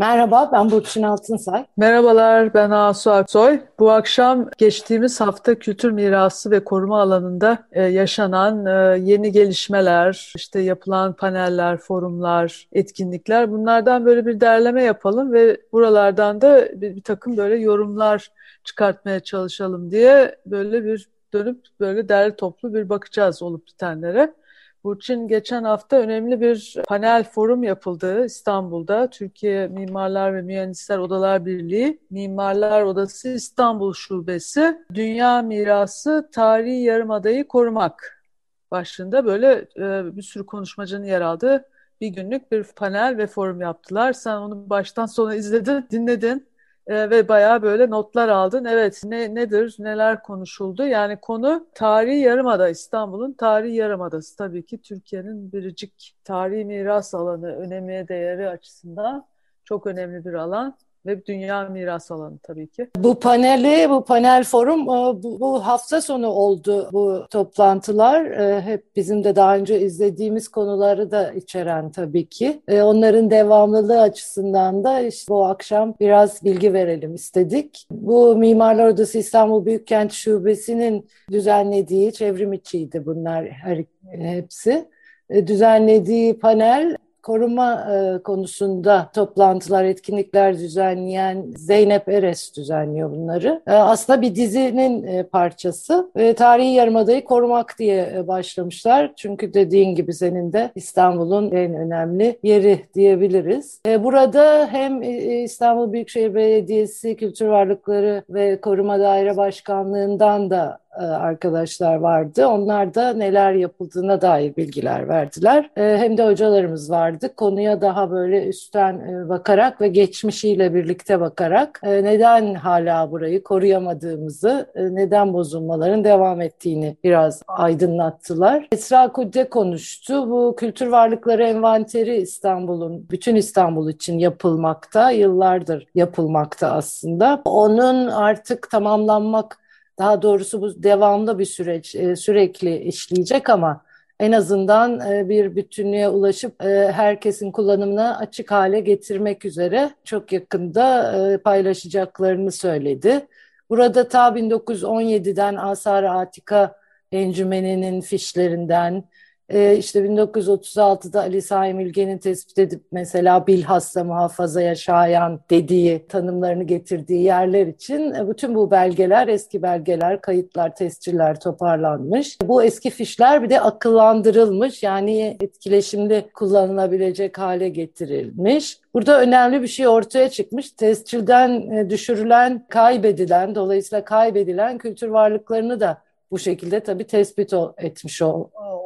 Merhaba, ben Burçin Altınsay. Merhabalar, ben Asu Aksoy. Bu akşam geçtiğimiz hafta kültür mirası ve koruma alanında e, yaşanan e, yeni gelişmeler, işte yapılan paneller, forumlar, etkinlikler bunlardan böyle bir derleme yapalım ve buralardan da bir, bir takım böyle yorumlar çıkartmaya çalışalım diye böyle bir dönüp böyle derli toplu bir bakacağız olup bitenlere. Burçin geçen hafta önemli bir panel forum yapıldı İstanbul'da. Türkiye Mimarlar ve Mühendisler Odalar Birliği, Mimarlar Odası İstanbul Şubesi, Dünya Mirası Tarihi Yarımada'yı Korumak başlığında böyle e, bir sürü konuşmacının yer aldığı bir günlük bir panel ve forum yaptılar. Sen onu baştan sona izledin, dinledin e, ve bayağı böyle notlar aldın. Evet ne nedir, neler konuşuldu? Yani konu tarihi yarımada, İstanbul'un tarihi yarımadası. Tabii ki Türkiye'nin biricik tarihi miras alanı, önemi, değeri açısından çok önemli bir alan ve dünya miras alanı tabii ki. Bu paneli, bu panel forum e, bu, hafta sonu oldu bu toplantılar. E, hep bizim de daha önce izlediğimiz konuları da içeren tabii ki. E, onların devamlılığı açısından da işte bu akşam biraz bilgi verelim istedik. Bu Mimarlar Odası İstanbul Büyükkent Şubesi'nin düzenlediği çevrim içiydi bunlar her hepsi. Düzenlediği panel koruma e, konusunda toplantılar, etkinlikler düzenleyen Zeynep Eres düzenliyor bunları. E, aslında bir dizinin e, parçası ve tarihi yarımadayı korumak diye e, başlamışlar. Çünkü dediğin gibi senin de İstanbul'un en önemli yeri diyebiliriz. E, burada hem e, İstanbul Büyükşehir Belediyesi Kültür Varlıkları ve Koruma Daire Başkanlığı'ndan da e, arkadaşlar vardı. Onlar da neler yapıldığına dair bilgiler verdiler. E, hem de hocalarımız vardı. Konuya daha böyle üstten e, bakarak ve geçmişiyle birlikte bakarak neden hala burayı koruyamadığımızı, neden bozulmaların devam ettiğini biraz aydınlattılar. Esra Kudde konuştu. Bu kültür varlıkları envanteri İstanbul'un, bütün İstanbul için yapılmakta, yıllardır yapılmakta aslında. Onun artık tamamlanmak daha doğrusu bu devamlı bir süreç, e, sürekli işleyecek ama en azından e, bir bütünlüğe ulaşıp e, herkesin kullanımına açık hale getirmek üzere çok yakında paylaşacaklarını söyledi. Burada ta 1917'den Asar Atika Encümeni'nin fişlerinden, e, işte 1936'da Ali Saim Ülgen'in tespit edip mesela bilhassa muhafazaya şayan dediği tanımlarını getirdiği yerler için e, bütün bu belgeler, eski belgeler, kayıtlar, tesciller toparlanmış. Bu eski fişler bir de akıllandırılmış yani etkileşimli kullanılabilecek hale getirilmiş. Burada önemli bir şey ortaya çıkmış. Tescilden e, düşürülen, kaybedilen, dolayısıyla kaybedilen kültür varlıklarını da bu şekilde tabii tespit etmiş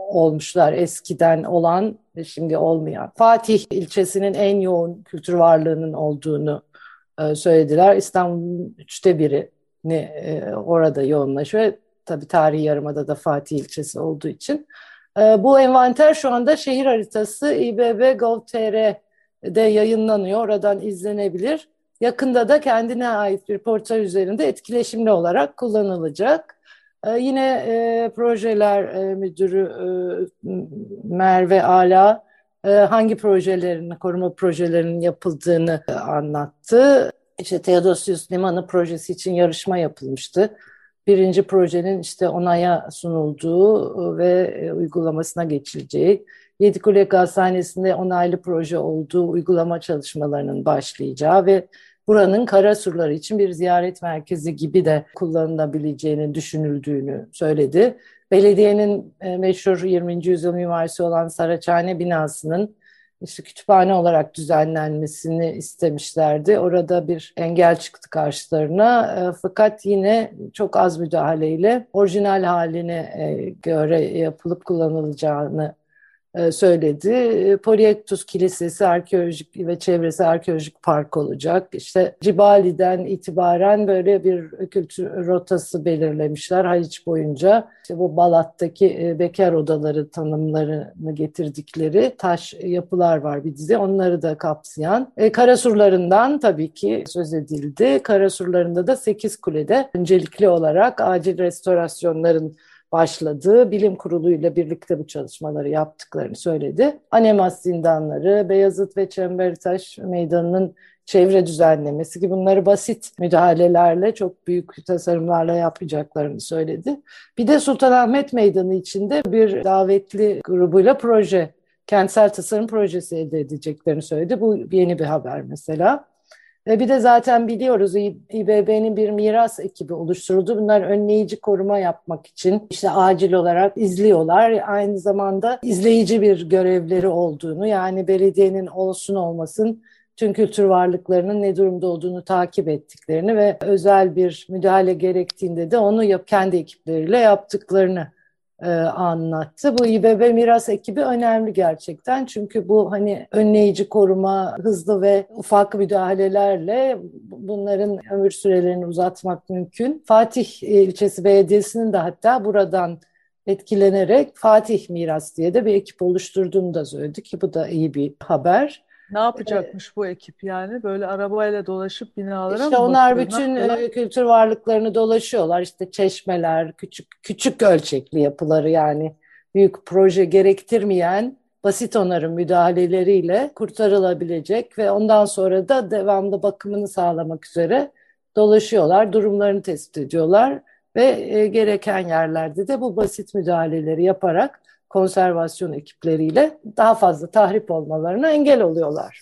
olmuşlar eskiden olan ve şimdi olmayan. Fatih ilçesinin en yoğun kültür varlığının olduğunu e, söylediler. İstanbul'un üçte birini e, orada yoğunlaşıyor. Tabii tarihi yarımada da Fatih ilçesi olduğu için. E, bu envanter şu anda şehir haritası İBB Gov.tr'de yayınlanıyor. Oradan izlenebilir. Yakında da kendine ait bir portal üzerinde etkileşimli olarak kullanılacak. Ee, yine e, projeler e, müdürü e, Merve Ala e, hangi projelerin, koruma projelerinin yapıldığını e, anlattı. İşte Theodosius Limanı projesi için yarışma yapılmıştı. Birinci projenin işte onaya sunulduğu ve e, uygulamasına geçileceği, Yedikule Gazhanesi'nde onaylı proje olduğu uygulama çalışmalarının başlayacağı ve buranın kara surları için bir ziyaret merkezi gibi de kullanılabileceğini düşünüldüğünü söyledi. Belediyenin e, meşhur 20. yüzyıl mimarisi olan Saraçhane binasının işte kütüphane olarak düzenlenmesini istemişlerdi. Orada bir engel çıktı karşılarına. E, fakat yine çok az müdahaleyle orijinal haline e, göre yapılıp kullanılacağını söyledi. E, Polyektus Kilisesi arkeolojik ve çevresi arkeolojik park olacak. İşte Cibali'den itibaren böyle bir kültür rotası belirlemişler Haliç boyunca. İşte bu Balat'taki e, bekar odaları tanımlarını getirdikleri taş yapılar var bir dizi. Onları da kapsayan. E, Karasurlarından tabii ki söz edildi. Karasurlarında da 8 kulede öncelikli olarak acil restorasyonların başladığı bilim kurulu ile birlikte bu çalışmaları yaptıklarını söyledi. Anemas zindanları, Beyazıt ve Çembertaş Meydanı'nın çevre düzenlemesi gibi bunları basit müdahalelerle çok büyük tasarımlarla yapacaklarını söyledi. Bir de Sultanahmet Meydanı içinde bir davetli grubuyla proje, kentsel tasarım projesi elde edeceklerini söyledi. Bu yeni bir haber mesela. Ve bir de zaten biliyoruz İBB'nin bir miras ekibi oluşturuldu. Bunlar önleyici koruma yapmak için işte acil olarak izliyorlar. Aynı zamanda izleyici bir görevleri olduğunu yani belediyenin olsun olmasın tüm kültür varlıklarının ne durumda olduğunu takip ettiklerini ve özel bir müdahale gerektiğinde de onu yap, kendi ekipleriyle yaptıklarını e, anlattı. Bu İBB Miras ekibi önemli gerçekten. Çünkü bu hani önleyici koruma, hızlı ve ufak müdahalelerle bunların ömür sürelerini uzatmak mümkün. Fatih e, ilçesi belediyesinin de hatta buradan etkilenerek Fatih Miras diye de bir ekip oluşturduğunu da söyledi ki bu da iyi bir haber. Ne yapacakmış ee, bu ekip yani? Böyle arabayla dolaşıp binalara işte mı onlar bütün e, kültür varlıklarını dolaşıyorlar. İşte çeşmeler, küçük küçük ölçekli yapıları yani büyük proje gerektirmeyen basit onarım müdahaleleriyle kurtarılabilecek ve ondan sonra da devamlı bakımını sağlamak üzere dolaşıyorlar, durumlarını tespit ediyorlar ve e, gereken yerlerde de bu basit müdahaleleri yaparak konservasyon ekipleriyle daha fazla tahrip olmalarına engel oluyorlar.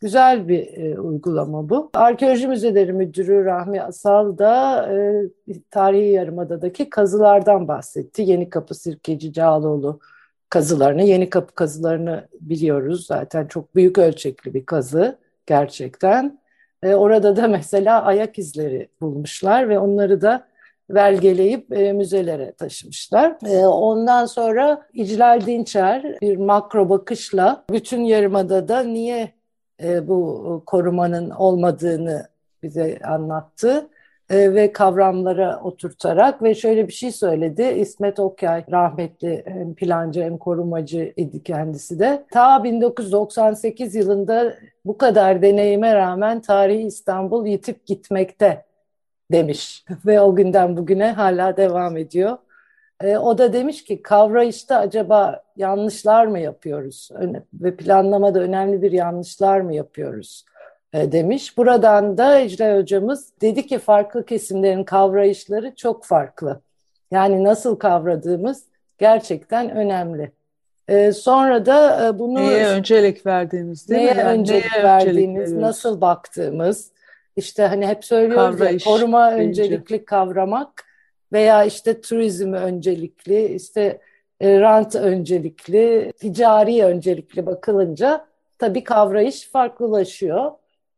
Güzel bir e, uygulama bu. Arkeoloji Müzeleri Müdürü Rahmi Asal da e, Tarihi Yarımada'daki kazılardan bahsetti. Yeni Kapı Sirkeci Cağaloğlu kazılarını, Yeni Kapı kazılarını biliyoruz. Zaten çok büyük ölçekli bir kazı gerçekten. E, orada da mesela ayak izleri bulmuşlar ve onları da belgeleyip e, müzelere taşımışlar. E, ondan sonra İclal Dinçer bir makro bakışla bütün Yarımada'da niye e, bu korumanın olmadığını bize anlattı e, ve kavramlara oturtarak ve şöyle bir şey söyledi. İsmet Okyay rahmetli hem plancı hem korumacı idi kendisi de. Ta 1998 yılında bu kadar deneyime rağmen tarihi İstanbul yitip gitmekte demiş ve o günden bugüne hala devam ediyor. E, o da demiş ki kavrayışta acaba yanlışlar mı yapıyoruz ve planlamada önemli bir yanlışlar mı yapıyoruz e, demiş. Buradan da Ecra hocamız dedi ki farklı kesimlerin kavrayışları çok farklı. Yani nasıl kavradığımız gerçekten önemli. E, sonra da e, bunu neye öncelik verdiğimiz değil neye mi? Yani öncelik neye verdiğimiz, öncelik nasıl baktığımız, işte hani hep söylüyoruz Kavrayış, ya koruma bence. öncelikli kavramak veya işte turizmi öncelikli, işte e, rant öncelikli, ticari öncelikli bakılınca tabii kavrayış farklılaşıyor.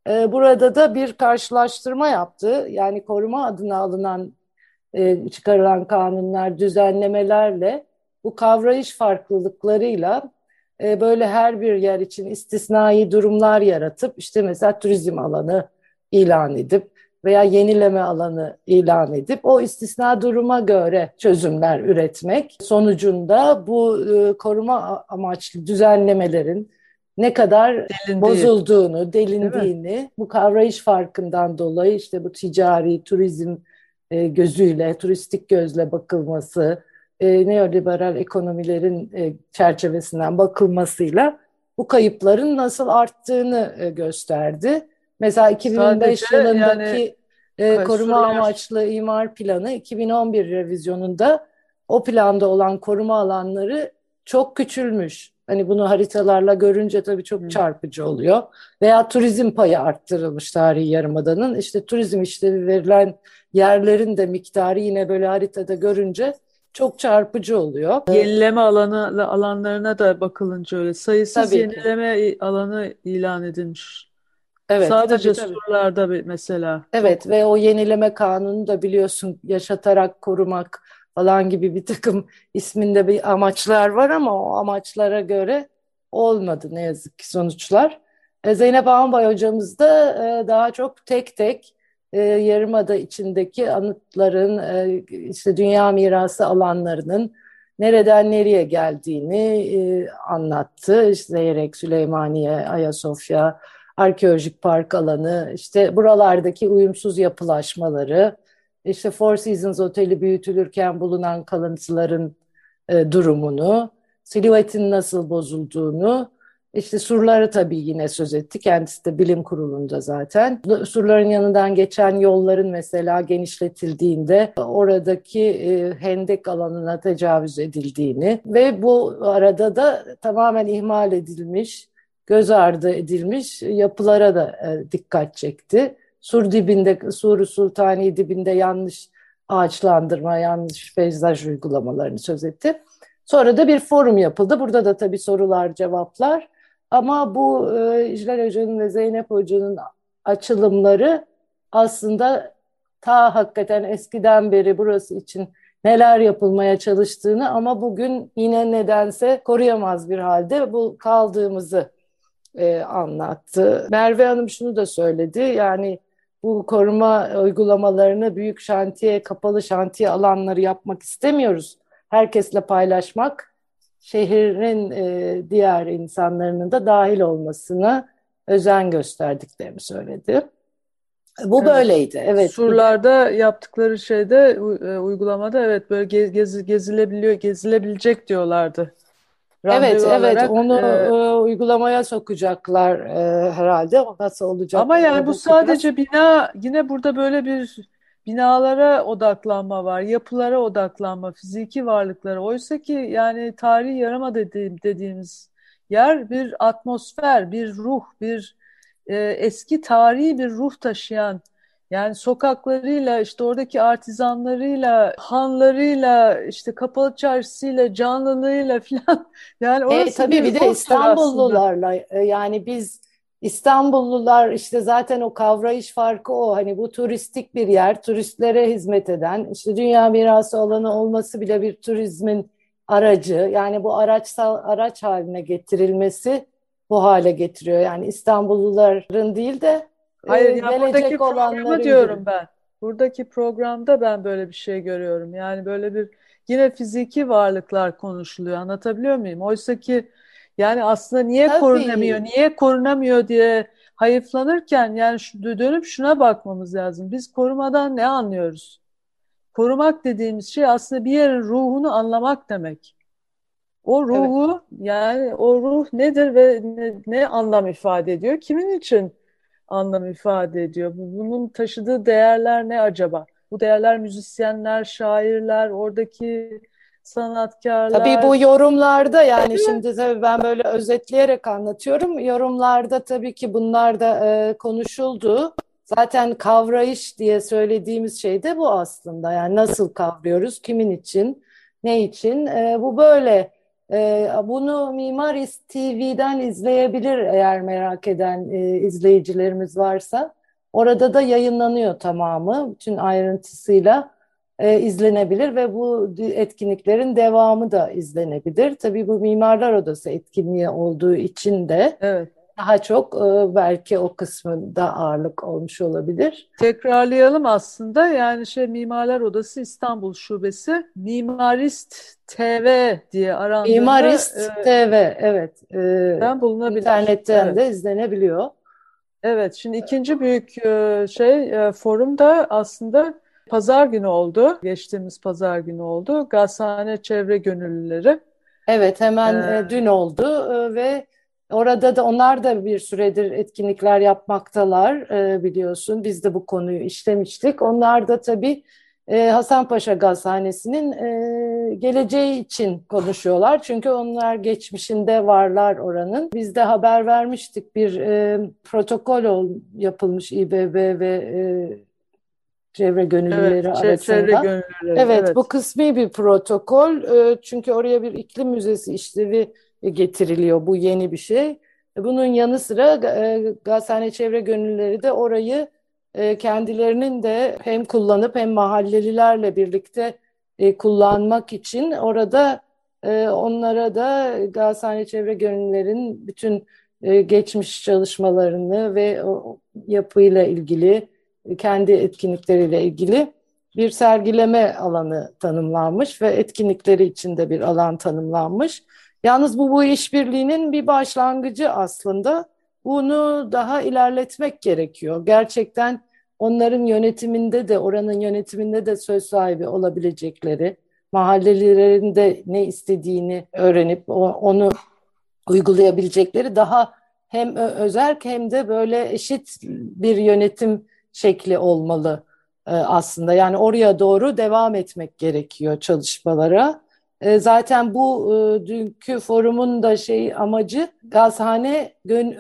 E, burada da bir karşılaştırma yaptı. Yani koruma adına alınan e, çıkarılan kanunlar, düzenlemelerle bu kavrayış farklılıklarıyla böyle her bir yer için istisnai durumlar yaratıp işte mesela turizm alanı ilan edip veya yenileme alanı ilan edip o istisna duruma göre çözümler üretmek sonucunda bu e, koruma amaçlı düzenlemelerin ne kadar Delindiği. bozulduğunu, delindiğini bu kavrayış farkından dolayı işte bu ticari turizm e, gözüyle, turistik gözle bakılması, e, neoliberal ekonomilerin e, çerçevesinden bakılmasıyla bu kayıpların nasıl arttığını e, gösterdi. Mesela 2005 Sadece yılındaki yani, e, koruma amaçlı imar planı 2011 revizyonunda o planda olan koruma alanları çok küçülmüş. Hani bunu haritalarla görünce tabii çok çarpıcı oluyor. Veya turizm payı arttırılmış tarihi yarımadanın. İşte turizm işlevi verilen yerlerin de miktarı yine böyle haritada görünce çok çarpıcı oluyor. Yenileme alanı alanlarına da bakılınca öyle sayısız Tabii yenileme ki. alanı ilan edilmiş. Evet, Sadece tabii, tabii. surlarda mesela. Evet ve o yenileme kanunu da biliyorsun yaşatarak korumak, falan gibi bir takım isminde bir amaçlar var ama o amaçlara göre olmadı ne yazık ki sonuçlar. E, Zeynep Ağambay hocamız da e, daha çok tek tek e, Yarımada içindeki anıtların, işte dünya mirası alanlarının nereden nereye geldiğini anlattı. İşte Zeyrek, Süleymaniye, Ayasofya, arkeolojik park alanı, işte buralardaki uyumsuz yapılaşmaları, işte Four Seasons Oteli büyütülürken bulunan kalıntıların e, durumunu, silüetin nasıl bozulduğunu, işte surları tabii yine söz etti. Kendisi de bilim kurulunda zaten. Surların yanından geçen yolların mesela genişletildiğinde oradaki e, hendek alanına tecavüz edildiğini ve bu arada da tamamen ihmal edilmiş, göz ardı edilmiş yapılara da e, dikkat çekti. Sur dibinde, Sur Sultani dibinde yanlış ağaçlandırma, yanlış peyzaj uygulamalarını söz etti. Sonra da bir forum yapıldı. Burada da tabii sorular, cevaplar. Ama bu e, İclal Hoca'nın ve Zeynep Hoca'nın açılımları aslında ta hakikaten eskiden beri burası için neler yapılmaya çalıştığını ama bugün yine nedense koruyamaz bir halde bu kaldığımızı e, anlattı. Merve Hanım şunu da söyledi yani bu koruma uygulamalarını büyük şantiye, kapalı şantiye alanları yapmak istemiyoruz. Herkesle paylaşmak şehrin e, diğer insanların da dahil olmasına özen gösterdiklerini söyledi. Bu evet. böyleydi. Evet. Surlarda yaptıkları şeyde e, uygulamada evet böyle gez, gez, gezilebiliyor, gezilebilecek diyorlardı. Evet, olarak, evet. Onu e, uygulamaya sokacaklar e, herhalde. Nasıl olacak? Ama yani bu sadece bina yine burada böyle bir binalara odaklanma var, yapılara odaklanma, fiziki varlıklara. Oysa ki yani tarihi yarama dediğim, dediğimiz yer bir atmosfer, bir ruh, bir e, eski tarihi bir ruh taşıyan yani sokaklarıyla, işte oradaki artizanlarıyla, hanlarıyla, işte kapalı çarşısıyla, canlılığıyla falan. Yani e, orası e, tabii bir, bir de İstanbullularla e, yani biz İstanbullular işte zaten o kavrayış farkı o. Hani bu turistik bir yer, turistlere hizmet eden, işte dünya mirası alanı olması bile bir turizmin aracı. Yani bu araçsal araç haline getirilmesi bu hale getiriyor. Yani İstanbulluların değil de Hayır, e, yani gelecek olanları diyorum gibi. ben. Buradaki programda ben böyle bir şey görüyorum. Yani böyle bir yine fiziki varlıklar konuşuluyor. Anlatabiliyor muyum? Oysa ki yani aslında niye Tabii. korunamıyor, niye korunamıyor diye hayıflanırken yani şu, dönüp şuna bakmamız lazım. Biz korumadan ne anlıyoruz? Korumak dediğimiz şey aslında bir yerin ruhunu anlamak demek. O ruhu evet. yani o ruh nedir ve ne, ne anlam ifade ediyor? Kimin için anlam ifade ediyor? Bunun taşıdığı değerler ne acaba? Bu değerler müzisyenler, şairler, oradaki sanatkarlar. Tabii bu yorumlarda yani şimdi tabii ben böyle özetleyerek anlatıyorum. Yorumlarda tabii ki bunlar da e, konuşuldu. Zaten kavrayış diye söylediğimiz şey de bu aslında. Yani nasıl kavruyoruz, kimin için, ne için? E, bu böyle. E, bunu Mimarist TV'den izleyebilir eğer merak eden e, izleyicilerimiz varsa. Orada da yayınlanıyor tamamı, bütün ayrıntısıyla e, izlenebilir ve bu etkinliklerin devamı da izlenebilir. Tabii bu Mimarlar Odası etkinliği olduğu için de evet. Daha çok e, belki o kısmında ağırlık olmuş olabilir. Tekrarlayalım aslında yani şey Mimarlar Odası İstanbul Şubesi Mimarist TV diye arandığında Mimarist e, TV evet. E, ben bulunabilir. İnternetten evet. de izlenebiliyor. Evet şimdi ikinci büyük e, şey e, forum da aslında Pazar günü oldu. Geçtiğimiz pazar günü oldu. Gazhane Çevre Gönüllüleri. Evet hemen ee, dün oldu ve orada da onlar da bir süredir etkinlikler yapmaktalar e, biliyorsun. Biz de bu konuyu işlemiştik. Onlar da tabii Hasanpaşa Gazhanesi'nin geleceği için konuşuyorlar. Çünkü onlar geçmişinde varlar oranın. Biz de haber vermiştik bir protokol yapılmış İBB ve çevre gönüllüleri evet, arasında. Çevre gönüllüleri, evet, evet, bu kısmi bir protokol. E, çünkü oraya bir iklim müzesi işlevi getiriliyor. Bu yeni bir şey. E, bunun yanı sıra e, Gazhane Çevre Gönüllüleri de orayı kendilerinin de hem kullanıp hem mahallelilerle birlikte e, kullanmak için orada e, onlara da Gazhane Çevre Gönüllülerin bütün e, geçmiş çalışmalarını ve yapıyla ilgili, kendi etkinlikleriyle ilgili bir sergileme alanı tanımlanmış ve etkinlikleri içinde bir alan tanımlanmış. Yalnız bu bu işbirliğinin bir başlangıcı aslında. Bunu daha ilerletmek gerekiyor. Gerçekten onların yönetiminde de, oranın yönetiminde de söz sahibi olabilecekleri, mahallelerinde ne istediğini öğrenip onu uygulayabilecekleri daha hem özerk hem de böyle eşit bir yönetim şekli olmalı e, aslında. Yani oraya doğru devam etmek gerekiyor çalışmalara. E, zaten bu e, dünkü forumun da şey amacı gazhane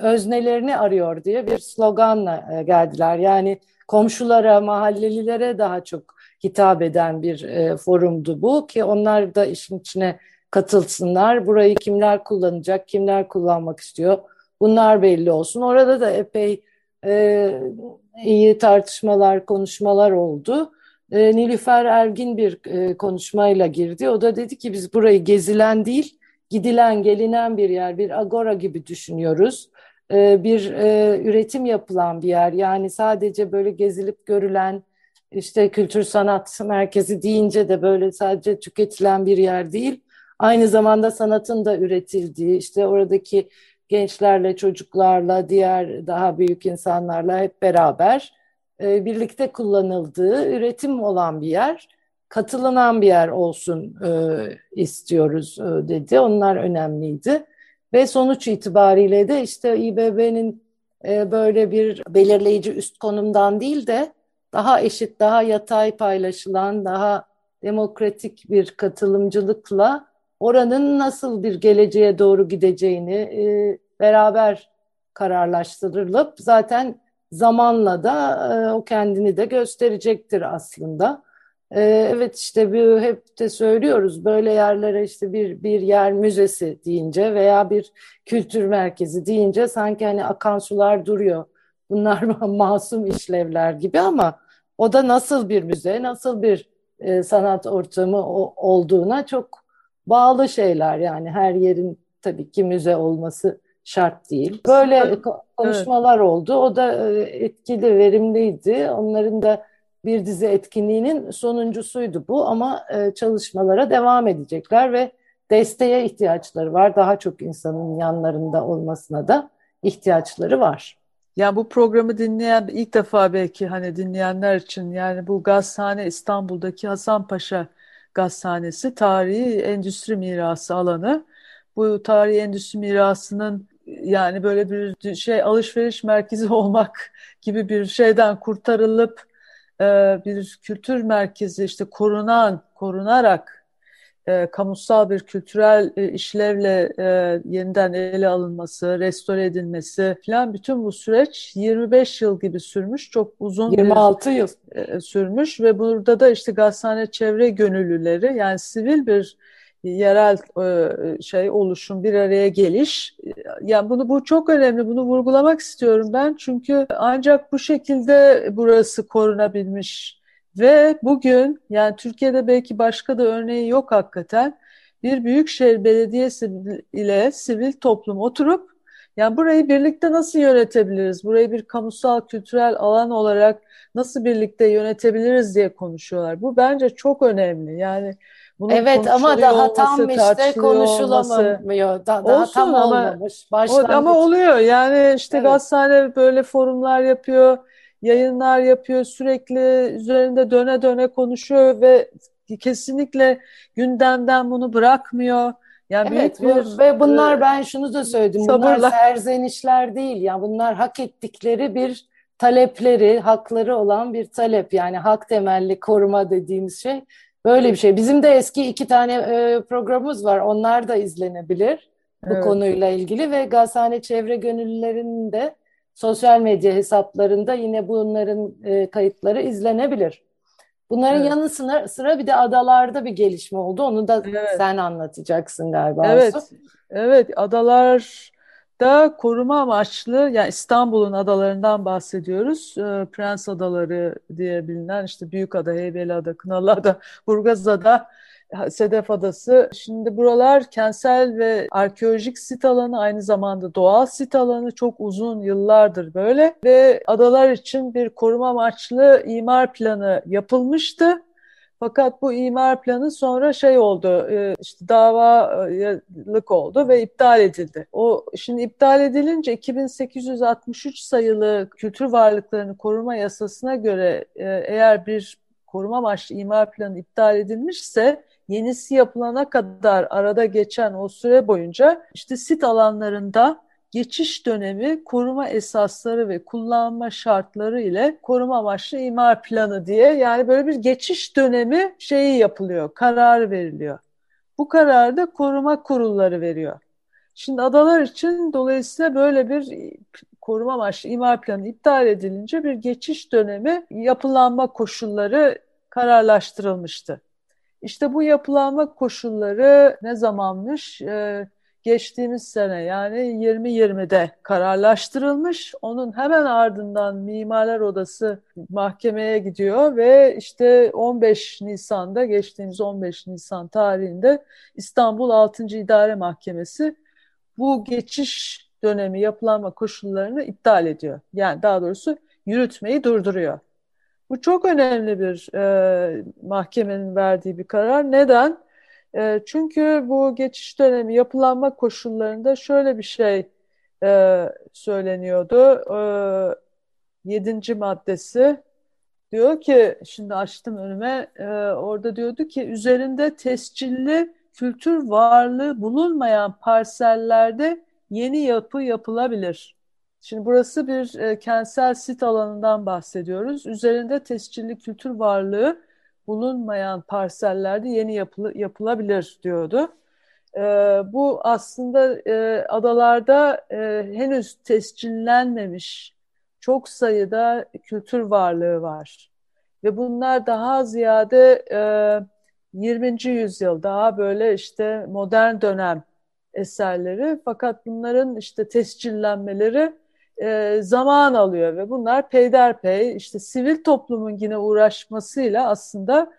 öznelerini arıyor diye bir sloganla geldiler. Yani komşulara, mahallelilere daha çok hitap eden bir forumdu bu ki onlar da işin içine katılsınlar. Burayı kimler kullanacak, kimler kullanmak istiyor bunlar belli olsun. Orada da epey e, iyi tartışmalar, konuşmalar oldu. E, Nilüfer Ergin bir e, konuşmayla girdi. O da dedi ki biz burayı gezilen değil, gidilen, gelinen bir yer, bir agora gibi düşünüyoruz. E, bir e, üretim yapılan bir yer. Yani sadece böyle gezilip görülen, işte kültür sanat merkezi deyince de böyle sadece tüketilen bir yer değil. Aynı zamanda sanatın da üretildiği, işte oradaki gençlerle, çocuklarla, diğer daha büyük insanlarla hep beraber e, birlikte kullanıldığı üretim olan bir yer, katılınan bir yer olsun e, istiyoruz e, dedi. Onlar önemliydi. Ve sonuç itibariyle de işte İBB'nin böyle bir belirleyici üst konumdan değil de daha eşit, daha yatay paylaşılan, daha demokratik bir katılımcılıkla oranın nasıl bir geleceğe doğru gideceğini beraber kararlaştırılıp zaten zamanla da e, o kendini de gösterecektir aslında. E, evet işte bir, hep de söylüyoruz böyle yerlere işte bir bir yer müzesi deyince veya bir kültür merkezi deyince sanki hani akan sular duruyor. Bunlar masum işlevler gibi ama o da nasıl bir müze, nasıl bir e, sanat ortamı o, olduğuna çok bağlı şeyler yani her yerin tabii ki müze olması şart değil. Böyle konuşmalar evet. oldu. O da e, etkili, verimliydi. Onların da bir dizi etkinliğinin sonuncusuydu bu ama e, çalışmalara devam edecekler ve desteğe ihtiyaçları var. Daha çok insanın yanlarında olmasına da ihtiyaçları var. Yani bu programı dinleyen ilk defa belki hani dinleyenler için yani bu gazhane İstanbul'daki Hasanpaşa Gazhanesi tarihi endüstri mirası alanı. Bu tarihi endüstri mirasının yani böyle bir şey alışveriş merkezi olmak gibi bir şeyden kurtarılıp e, bir kültür merkezi işte korunan, korunarak e, kamusal bir kültürel e, işlevle e, yeniden ele alınması, restore edilmesi falan bütün bu süreç 25 yıl gibi sürmüş. Çok uzun 26 bir, yıl e, sürmüş ve burada da işte Gazhane Çevre Gönüllüleri yani sivil bir yerel e, şey oluşum bir araya geliş. Yani bunu bu çok önemli. Bunu vurgulamak istiyorum ben. Çünkü ancak bu şekilde burası korunabilmiş. Ve bugün yani Türkiye'de belki başka da örneği yok hakikaten. Bir büyükşehir belediyesi ile sivil toplum oturup yani burayı birlikte nasıl yönetebiliriz? Burayı bir kamusal kültürel alan olarak nasıl birlikte yönetebiliriz diye konuşuyorlar. Bu bence çok önemli. Yani bunun evet ama daha tam işte konuşulamıyor. Da, daha Olsun tam ama, olmamış. Başlangıç. Ama oluyor. Yani işte evet. Gazhane böyle forumlar yapıyor, yayınlar yapıyor, sürekli üzerinde döne döne konuşuyor ve kesinlikle gündemden bunu bırakmıyor. Yani evet büyük bir, ve bunlar e, ben şunu da söyledim. Sabırla. Bunlar serzenişler değil. Yani bunlar hak ettikleri bir talepleri, hakları olan bir talep. Yani hak temelli koruma dediğimiz şey Böyle bir şey. Bizim de eski iki tane e, programımız var. Onlar da izlenebilir bu evet. konuyla ilgili ve Gazhane Çevre Gönüllülerinin de sosyal medya hesaplarında yine bunların e, kayıtları izlenebilir. Bunların evet. yanı sıra, sıra bir de adalarda bir gelişme oldu. Onu da evet. sen anlatacaksın galiba. Evet. Evet, adalar da koruma amaçlı yani İstanbul'un adalarından bahsediyoruz. E, Prens Adaları diye bilinen işte Büyükada, Heybeliada, Kınalıada, Burgazada, Sedef Adası. Şimdi buralar kentsel ve arkeolojik sit alanı aynı zamanda doğal sit alanı çok uzun yıllardır böyle ve adalar için bir koruma amaçlı imar planı yapılmıştı. Fakat bu imar planı sonra şey oldu, e, işte davalık oldu ve iptal edildi. O şimdi iptal edilince 2863 sayılı kültür varlıklarını koruma yasasına göre e, eğer bir koruma amaçlı imar planı iptal edilmişse yenisi yapılana kadar arada geçen o süre boyunca işte sit alanlarında geçiş dönemi koruma esasları ve kullanma şartları ile koruma amaçlı imar planı diye yani böyle bir geçiş dönemi şeyi yapılıyor, kararı veriliyor. Bu kararı da koruma kurulları veriyor. Şimdi adalar için dolayısıyla böyle bir koruma amaçlı imar planı iptal edilince bir geçiş dönemi yapılanma koşulları kararlaştırılmıştı. İşte bu yapılanma koşulları ne zamanmış? Ee, geçtiğimiz sene yani 2020'de kararlaştırılmış. Onun hemen ardından Mimarlar Odası mahkemeye gidiyor ve işte 15 Nisan'da geçtiğimiz 15 Nisan tarihinde İstanbul 6. İdare Mahkemesi bu geçiş dönemi yapılanma koşullarını iptal ediyor. Yani daha doğrusu yürütmeyi durduruyor. Bu çok önemli bir e, mahkemenin verdiği bir karar. Neden? E, çünkü bu geçiş dönemi yapılanma koşullarında şöyle bir şey e, söyleniyordu. E, yedinci maddesi diyor ki, şimdi açtım önüme, e, orada diyordu ki üzerinde tescilli kültür varlığı bulunmayan parsellerde yeni yapı yapılabilir. Şimdi burası bir e, kentsel sit alanından bahsediyoruz. Üzerinde tescilli kültür varlığı bulunmayan parsellerde yeni yapılı, yapılabilir diyordu. E, bu aslında e, adalarda e, henüz tescillenmemiş çok sayıda kültür varlığı var. Ve bunlar daha ziyade e, 20. yüzyıl daha böyle işte modern dönem eserleri fakat bunların işte tescillenmeleri e, zaman alıyor ve bunlar peyderpey işte sivil toplumun yine uğraşmasıyla aslında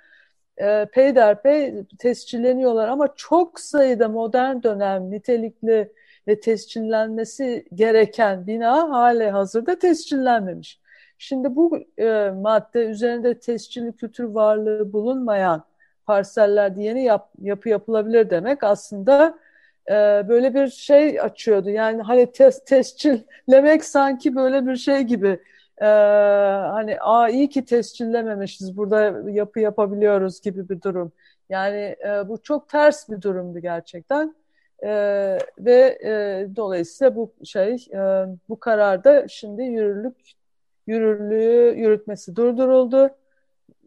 e, peyderpey tescilleniyorlar ama çok sayıda modern dönem nitelikli ve tescillenmesi gereken bina hali hazırda tescillenmemiş. Şimdi bu e, madde üzerinde tescilli kültür varlığı bulunmayan parsellerde yeni yap, yapı yapılabilir demek aslında e, böyle bir şey açıyordu. Yani hani tes, tescillemek sanki böyle bir şey gibi. E, hani aa iyi ki tescillememişiz burada yapı yapabiliyoruz gibi bir durum. Yani e, bu çok ters bir durumdu gerçekten. E, ve e, dolayısıyla bu şey e, bu kararda şimdi yürürlük yürürlüğü yürütmesi durduruldu.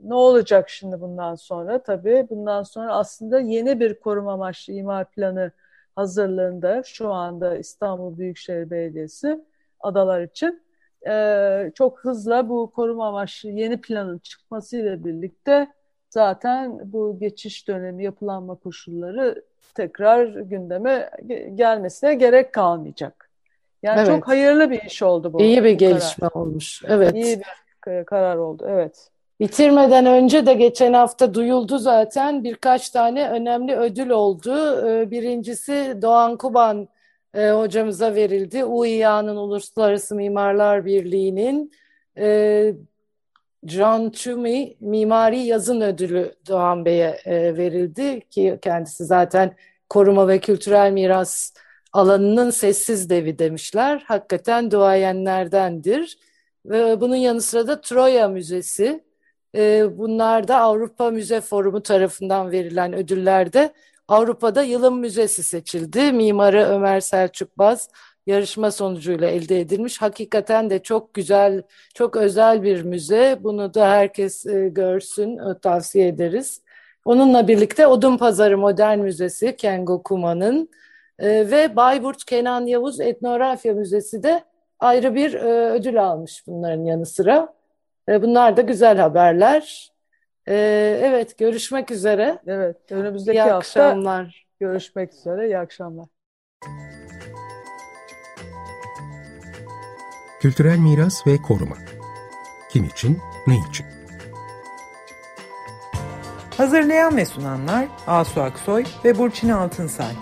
Ne olacak şimdi bundan sonra? Tabii bundan sonra aslında yeni bir koruma amaçlı imar planı hazırlığında şu anda İstanbul Büyükşehir Belediyesi adalar için e, çok hızla bu koruma amaçlı yeni planın çıkmasıyla birlikte zaten bu geçiş dönemi yapılanma koşulları tekrar gündeme gelmesine gerek kalmayacak. Yani evet. çok hayırlı bir iş oldu bu. İyi bir bu gelişme karar. olmuş. Evet. İyi bir karar oldu. Evet. Bitirmeden önce de geçen hafta duyuldu zaten birkaç tane önemli ödül oldu. Ee, birincisi Doğan Kuban e, hocamıza verildi. UİA'nın Uluslararası Mimarlar Birliği'nin e, John Toomey Mimari Yazın Ödülü Doğan Bey'e e, verildi ki kendisi zaten koruma ve kültürel miras alanının sessiz devi demişler. Hakikaten duayenlerdendir. Ve bunun yanı sıra da Troya Müzesi e, bunlar da Avrupa Müze Forumu tarafından verilen ödüllerde Avrupa'da yılın müzesi seçildi. Mimarı Ömer Selçuk Baz yarışma sonucuyla elde edilmiş. Hakikaten de çok güzel, çok özel bir müze. Bunu da herkes e, görsün, e, tavsiye ederiz. Onunla birlikte Odun Pazarı Modern Müzesi Kengo Kuma'nın e, ve Bayburt Kenan Yavuz Etnografya Müzesi de ayrı bir ödül almış bunların yanı sıra. E, bunlar da güzel haberler. E, evet, görüşmek üzere. Evet, önümüzdeki İyi hafta akşamlar. görüşmek üzere. İyi akşamlar. Kültürel miras ve koruma. Kim için, ne için? Hazırlayan ve sunanlar Asu Aksoy ve Burçin Altınsay.